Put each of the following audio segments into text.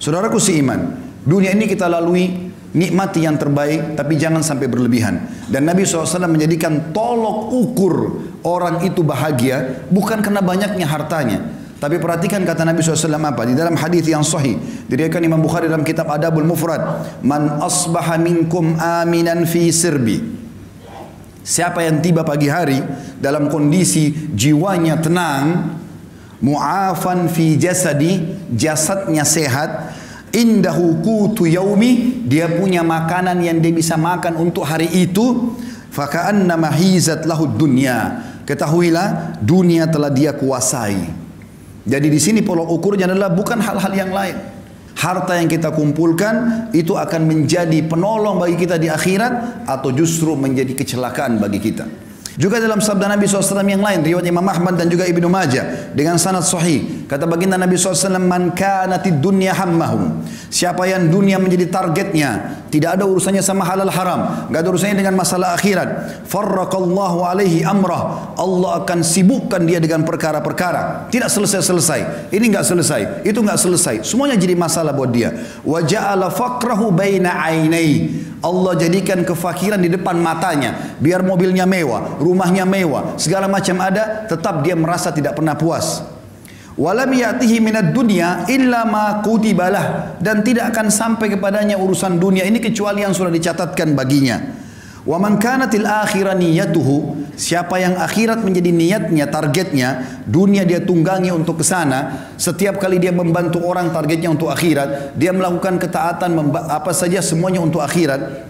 Saudaraku seiman, dunia ini kita lalui nikmati yang terbaik tapi jangan sampai berlebihan. Dan Nabi SAW menjadikan tolok ukur orang itu bahagia bukan karena banyaknya hartanya. Tapi perhatikan kata Nabi SAW apa? Di dalam hadis yang sahih. Diriwayatkan Imam Bukhari dalam kitab Adabul Mufrad. Man asbaha minkum aminan fi sirbi. Siapa yang tiba pagi hari dalam kondisi jiwanya tenang, mu'afan fi jasadi, jasadnya sehat, indahu kutu yaumi, dia punya makanan yang dia bisa makan untuk hari itu, faka'anna mahizat lahu dunya. Ketahuilah dunia telah dia kuasai. Jadi di sini pola ukurnya adalah bukan hal-hal yang lain. Harta yang kita kumpulkan itu akan menjadi penolong bagi kita di akhirat atau justru menjadi kecelakaan bagi kita. Juga dalam sabda Nabi SAW yang lain, riwayat Imam Ahmad dan juga Ibnu Majah dengan sanad sahih. Kata baginda Nabi SAW, Man kanatid dunya hammahum. Siapa yang dunia menjadi targetnya, tidak ada urusannya sama halal haram, nggak ada urusannya dengan masalah akhirat. Farraqallahu alaihi amrah. Allah akan sibukkan dia dengan perkara-perkara. Tidak selesai-selesai. Ini nggak selesai, itu nggak selesai. Semuanya jadi masalah buat dia. Wa ja'ala faqrahu baina. Allah jadikan kefakiran di depan matanya. Biar mobilnya mewah, rumahnya mewah, segala macam ada, tetap dia merasa tidak pernah puas. Walam ya'tihi minad dunya illa ma kutibalah dan tidak akan sampai kepadanya urusan dunia ini kecuali yang sudah dicatatkan baginya. Wa man kanatil akhirah niyatuhu siapa yang akhirat menjadi niatnya targetnya dunia dia tunggangi untuk ke sana setiap kali dia membantu orang targetnya untuk akhirat dia melakukan ketaatan apa saja semuanya untuk akhirat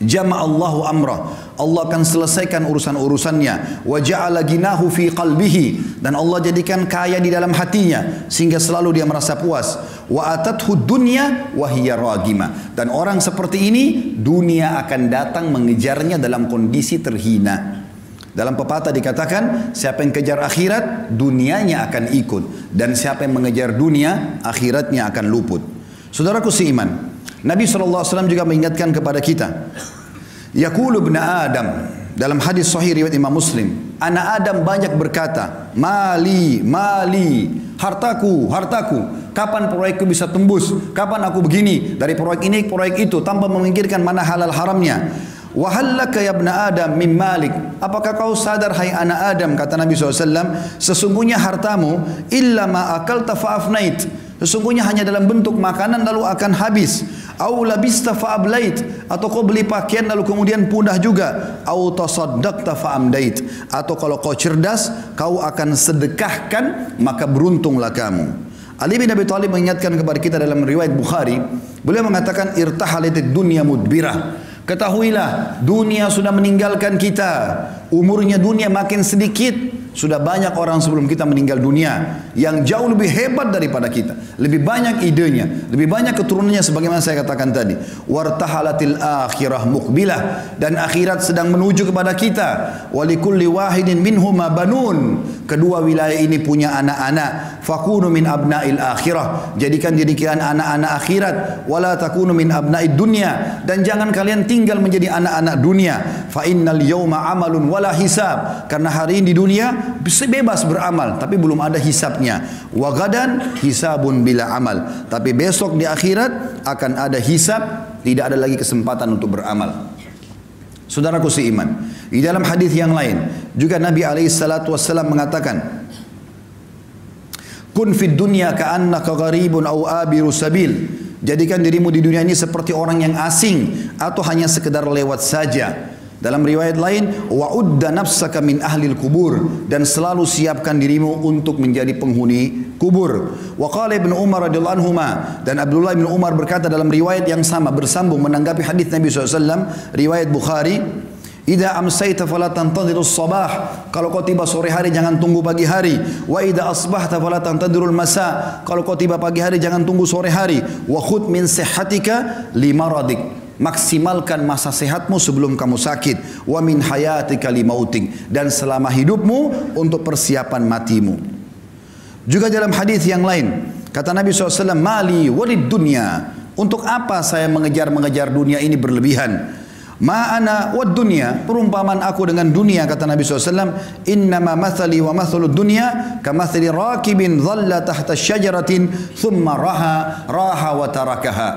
Jama Allahu amrah. Allah akan selesaikan urusan-urusannya. Wa ja'ala ginahu fi qalbihi dan Allah jadikan kaya di dalam hatinya sehingga selalu dia merasa puas. Wa atathu dunya wa hiya. Dan orang seperti ini dunia akan datang mengejarnya dalam kondisi terhina. Dalam pepatah dikatakan, siapa yang kejar akhirat, dunianya akan ikut. Dan siapa yang mengejar dunia, akhiratnya akan luput. Saudaraku seiman, Nabi SAW juga mengingatkan kepada kita. Yaqulu ibn Adam dalam hadis sahih riwayat Imam Muslim, anak Adam banyak berkata, "Mali, mali, hartaku, hartaku. Kapan proyekku bisa tembus? Kapan aku begini dari proyek ini ke proyek itu tanpa memikirkan mana halal haramnya?" Wahallaka ya ibn Adam min malik. Apakah kau sadar hai anak Adam kata Nabi SAW sesungguhnya hartamu illa ma akalta fa'afnait. Sesungguhnya hanya dalam bentuk makanan lalu akan habis. Au labista fa'ablait atau kau beli pakaian lalu kemudian punah juga. Au tasaddaqta fa'amdait atau kalau kau cerdas kau akan sedekahkan maka beruntunglah kamu. Ali bin Abi Thalib mengingatkan kepada kita dalam riwayat Bukhari, beliau mengatakan irtahalatid dunya mudbirah. Ketahuilah dunia sudah meninggalkan kita. Umurnya dunia makin sedikit sudah banyak orang sebelum kita meninggal dunia yang jauh lebih hebat daripada kita. Lebih banyak idenya, lebih banyak keturunannya sebagaimana saya katakan tadi. Wartahalatil akhirah mukbilah dan akhirat sedang menuju kepada kita. Walikulli wahidin minhuma banun. Kedua wilayah ini punya anak-anak. Fakunu min abnail akhirah. Jadikan diri kalian anak-anak akhirat. Wala takunu min abnaid dunia. Dan jangan kalian tinggal menjadi anak-anak dunia. Fa innal yawma amalun wala hisab. Karena hari ini di dunia bebas beramal tapi belum ada hisapnya. Wa gadan hisabun bila amal. Tapi besok di akhirat akan ada hisab, tidak ada lagi kesempatan untuk beramal. Saudaraku seiman, di dalam hadis yang lain juga Nabi alaihi salatu wasallam mengatakan, "Kun fid dunya ka'annaka gharibun aw abiru sabil." Jadikan dirimu di dunia ini seperti orang yang asing atau hanya sekedar lewat saja. Dalam riwayat lain, wa udda nafsaka min ahlil kubur dan selalu siapkan dirimu untuk menjadi penghuni kubur. Wa qala Ibnu Umar radhiyallahu anhu dan Abdullah bin Umar berkata dalam riwayat yang sama bersambung menanggapi hadis Nabi SAW riwayat Bukhari Ida amsayta fala tantadhirus sabah. Kalau kau tiba sore hari jangan tunggu pagi hari. Wa ida asbahta fala tantadhirul masa. Kalau kau tiba pagi hari jangan tunggu sore hari. Wa khud min sihhatika limaradik maksimalkan masa sehatmu sebelum kamu sakit wa min hayatika limautik dan selama hidupmu untuk persiapan matimu juga dalam hadis yang lain kata Nabi SAW mali walid dunia untuk apa saya mengejar-mengejar dunia ini berlebihan Ma'ana wa dunya, perumpamaan aku dengan dunia kata Nabi SAW, innama mathali wa mathalu dunya kamathali rakibin dhalla tahta syajaratin thumma raha raha wa tarakaha.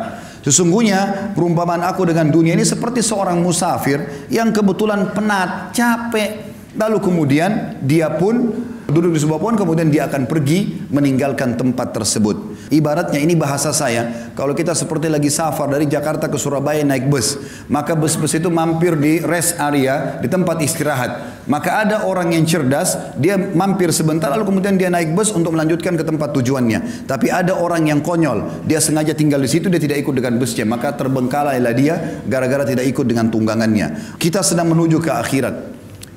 Sesungguhnya perumpamaan aku dengan dunia ini seperti seorang musafir yang kebetulan penat, capek, lalu kemudian dia pun duduk di sebuah pohon kemudian dia akan pergi meninggalkan tempat tersebut. Ibaratnya ini bahasa saya, kalau kita seperti lagi safar dari Jakarta ke Surabaya naik bus, maka bus-bus itu mampir di rest area, di tempat istirahat. Maka ada orang yang cerdas, dia mampir sebentar lalu kemudian dia naik bus untuk melanjutkan ke tempat tujuannya. Tapi ada orang yang konyol, dia sengaja tinggal di situ, dia tidak ikut dengan busnya, maka terbengkalailah dia gara-gara tidak ikut dengan tunggangannya. Kita sedang menuju ke akhirat.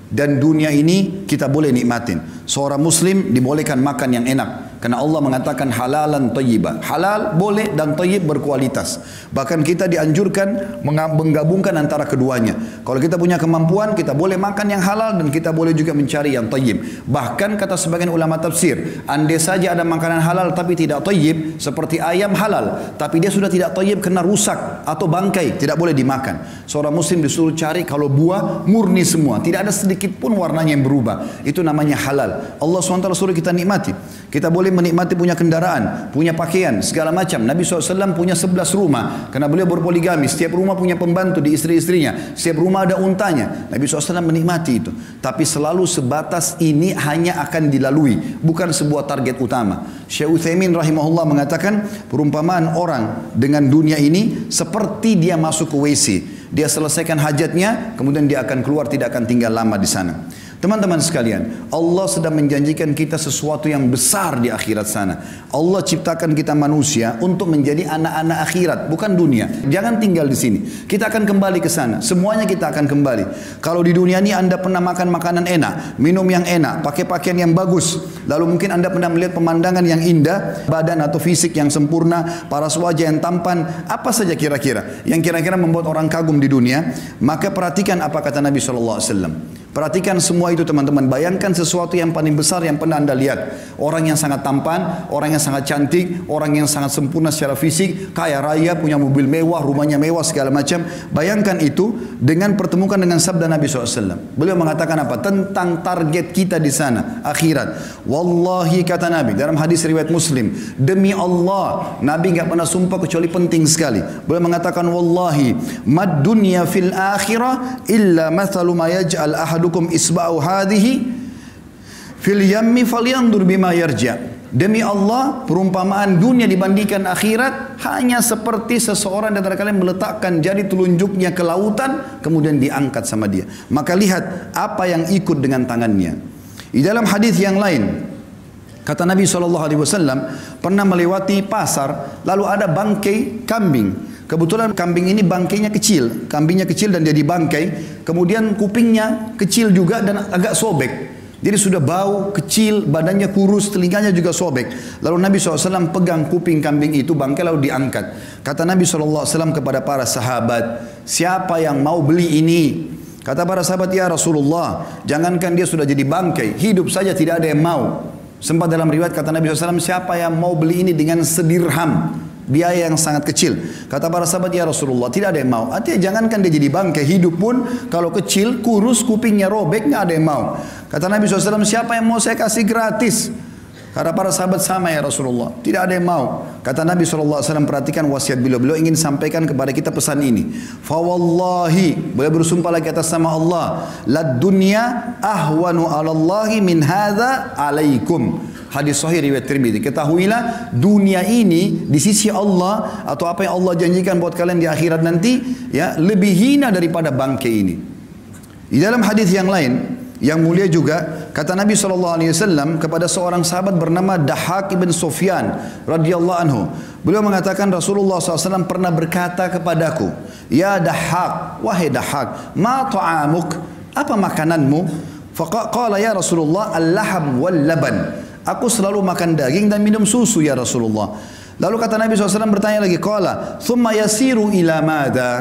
Dan dunia ini kita boleh nikmatin. Seorang muslim dibolehkan makan yang enak. Karena Allah mengatakan halalan tayyiba. Halal boleh dan tayyib berkualitas. Bahkan kita dianjurkan menggabungkan antara keduanya. Kalau kita punya kemampuan, kita boleh makan yang halal dan kita boleh juga mencari yang tayyib. Bahkan kata sebagian ulama tafsir, andai saja ada makanan halal tapi tidak tayyib, seperti ayam halal, tapi dia sudah tidak tayyib kena rusak atau bangkai, tidak boleh dimakan. Seorang muslim disuruh cari kalau buah murni semua, tidak ada sedikit pun warnanya yang berubah. Itu namanya halal. Allah SWT suruh kita nikmati. Kita boleh menikmati punya kendaraan, punya pakaian, segala macam. Nabi SAW punya 11 rumah. Karena beliau berpoligami. Setiap rumah punya pembantu di istri-istrinya. Setiap rumah ada untanya. Nabi SAW menikmati itu. Tapi selalu sebatas ini hanya akan dilalui. Bukan sebuah target utama. Syekh Uthaymin rahimahullah mengatakan perumpamaan orang dengan dunia ini seperti dia masuk ke WC. Dia selesaikan hajatnya, kemudian dia akan keluar tidak akan tinggal lama di sana. Teman-teman sekalian, Allah sedang menjanjikan kita sesuatu yang besar di akhirat sana. Allah ciptakan kita manusia untuk menjadi anak-anak akhirat, bukan dunia. Jangan tinggal di sini. Kita akan kembali ke sana. Semuanya kita akan kembali. Kalau di dunia ini Anda pernah makan makanan enak, minum yang enak, pakai pakaian yang bagus, lalu mungkin Anda pernah melihat pemandangan yang indah, badan atau fisik yang sempurna, para wajah yang tampan, apa saja kira-kira yang kira-kira membuat orang kagum di dunia, maka perhatikan apa kata Nabi wasallam. Perhatikan semua itu teman-teman. Bayangkan sesuatu yang paling besar yang pernah anda lihat. Orang yang sangat tampan, orang yang sangat cantik, orang yang sangat sempurna secara fisik, kaya raya, punya mobil mewah, rumahnya mewah, segala macam. Bayangkan itu dengan pertemukan dengan sabda Nabi SAW. Beliau mengatakan apa? Tentang target kita di sana, akhirat. Wallahi kata Nabi dalam hadis riwayat Muslim, demi Allah, Nabi nggak pernah sumpah kecuali penting sekali. Beliau mengatakan wallahi, mad dunya fil akhirah illa mathalu ma yaj'al ahadu ahadukum isba'u hadhihi fil yammi falyandur bima yarja. Demi Allah, perumpamaan dunia dibandingkan akhirat hanya seperti seseorang di antara kalian meletakkan jari telunjuknya ke lautan kemudian diangkat sama dia. Maka lihat apa yang ikut dengan tangannya. Di dalam hadis yang lain, kata Nabi SAW pernah melewati pasar lalu ada bangkai kambing Kebetulan kambing ini bangkainya kecil, kambingnya kecil dan jadi bangkai. Kemudian kupingnya kecil juga dan agak sobek. Jadi sudah bau, kecil, badannya kurus, telinganya juga sobek. Lalu Nabi SAW pegang kuping kambing itu, bangkai lalu diangkat. Kata Nabi SAW kepada para sahabat, siapa yang mau beli ini? Kata para sahabat, ya Rasulullah, jangankan dia sudah jadi bangkai, hidup saja tidak ada yang mau. Sempat dalam riwayat kata Nabi SAW, siapa yang mau beli ini dengan sedirham? Biaya yang sangat kecil. Kata para sahabat ya Rasulullah tidak ada yang mau. Artinya jangankan dia jadi bangkai hidup pun kalau kecil kurus kupingnya robek nggak ada yang mau. Kata Nabi SAW siapa yang mau saya kasih gratis? Kata para sahabat sama ya Rasulullah. Tidak ada yang mau. Kata Nabi SAW perhatikan wasiat beliau. Beliau ingin sampaikan kepada kita pesan ini. Fawallahi. Beliau bersumpah lagi atas nama Allah. Lad dunya ahwanu alallahi min hadha alaikum. Hadis sahih riwayat Tirmidzi. Ketahuilah dunia ini di sisi Allah atau apa yang Allah janjikan buat kalian di akhirat nanti ya lebih hina daripada bangkai ini. Di dalam hadis yang lain yang mulia juga kata Nabi SAW kepada seorang sahabat bernama Dahak ibn Sufyan radhiyallahu anhu. Beliau mengatakan Rasulullah SAW pernah berkata kepadaku, Ya Dahak, wahai Dahak, ma ta'amuk? Apa makananmu? Faqala ya Rasulullah al-laham wal laban. Aku selalu makan daging dan minum susu ya Rasulullah. Lalu kata Nabi SAW bertanya lagi, Qala, thumma yasiru ila mada.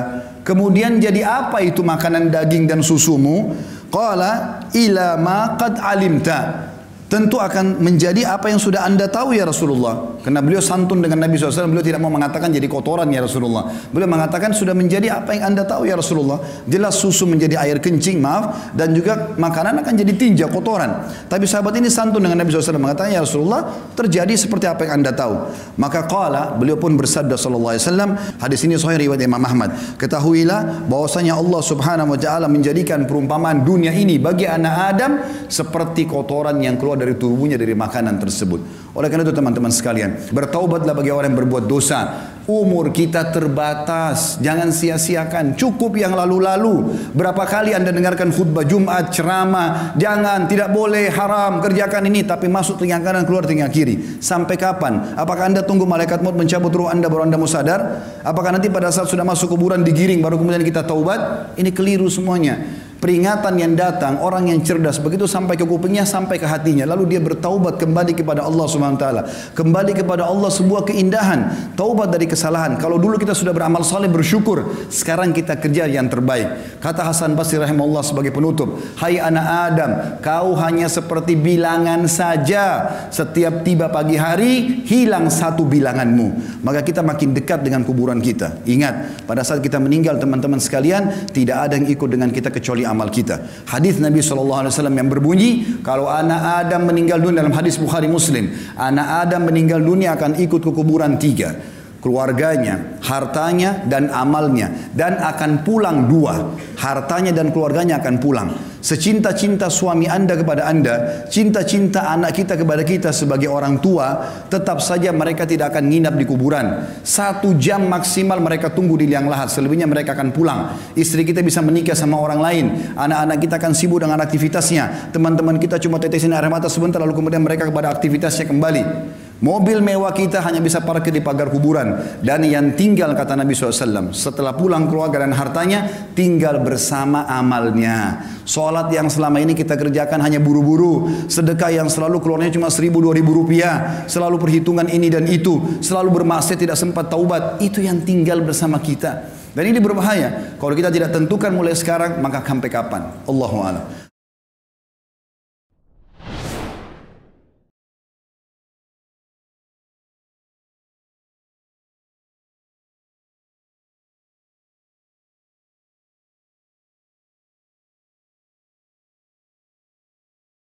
Kemudian jadi apa itu makanan daging dan susumu? Qala, ila ma qad alimta. Tentu akan menjadi apa yang sudah anda tahu ya Rasulullah. Karena beliau santun dengan Nabi SAW, beliau tidak mau mengatakan jadi kotoran ya Rasulullah. Beliau mengatakan sudah menjadi apa yang anda tahu ya Rasulullah. Jelas susu menjadi air kencing, maaf. Dan juga makanan akan jadi tinja, kotoran. Tapi sahabat ini santun dengan Nabi SAW mengatakan ya Rasulullah terjadi seperti apa yang anda tahu. Maka qala, beliau pun bersabda SAW, hadis ini sahih riwayat Imam Ahmad. Ketahuilah bahwasanya Allah Subhanahu wa taala menjadikan perumpamaan dunia ini bagi anak Adam seperti kotoran yang keluar dari tubuhnya dari makanan tersebut. Oleh karena itu teman-teman sekalian, bertaubatlah bagi orang yang berbuat dosa. Umur kita terbatas, jangan sia-siakan. Cukup yang lalu-lalu. Berapa kali anda dengarkan khutbah Jumat, ceramah, jangan, tidak boleh, haram, kerjakan ini, tapi masuk telinga kanan, keluar telinga kiri. Sampai kapan? Apakah anda tunggu malaikat maut mencabut ruh anda baru anda mau sadar? Apakah nanti pada saat sudah masuk kuburan digiring baru kemudian kita taubat? Ini keliru semuanya peringatan yang datang orang yang cerdas begitu sampai ke kupingnya sampai ke hatinya. Lalu dia bertaubat kembali kepada Allah Subhanahu taala. Kembali kepada Allah sebuah keindahan taubat dari kesalahan. Kalau dulu kita sudah beramal saleh bersyukur sekarang kita kerja yang terbaik. Kata Hasan Basri rahimahullah sebagai penutup hai anak Adam kau hanya seperti bilangan saja. Setiap tiba pagi hari hilang satu bilanganmu. Maka kita makin dekat dengan kuburan kita. Ingat pada saat kita meninggal teman-teman sekalian tidak ada yang ikut dengan kita kecuali amal kita. Hadis Nabi SAW yang berbunyi, kalau anak Adam meninggal dunia dalam hadis Bukhari Muslim, anak Adam meninggal dunia akan ikut ke kuburan tiga keluarganya, hartanya dan amalnya dan akan pulang dua. Hartanya dan keluarganya akan pulang. Secinta-cinta suami Anda kepada Anda, cinta-cinta anak kita kepada kita sebagai orang tua, tetap saja mereka tidak akan nginap di kuburan. Satu jam maksimal mereka tunggu di liang lahat, selebihnya mereka akan pulang. Istri kita bisa menikah sama orang lain, anak-anak kita akan sibuk dengan aktivitasnya. Teman-teman kita cuma tetesin air mata sebentar lalu kemudian mereka kepada aktivitasnya kembali. Mobil mewah kita hanya bisa parkir di pagar kuburan. Dan yang tinggal kata Nabi SAW. Setelah pulang keluarga dan hartanya. Tinggal bersama amalnya. Sholat yang selama ini kita kerjakan hanya buru-buru. Sedekah yang selalu keluarnya cuma seribu dua ribu rupiah. Selalu perhitungan ini dan itu. Selalu bermaksiat tidak sempat taubat. Itu yang tinggal bersama kita. Dan ini berbahaya. Kalau kita tidak tentukan mulai sekarang. Maka sampai kapan? Allahu'alam.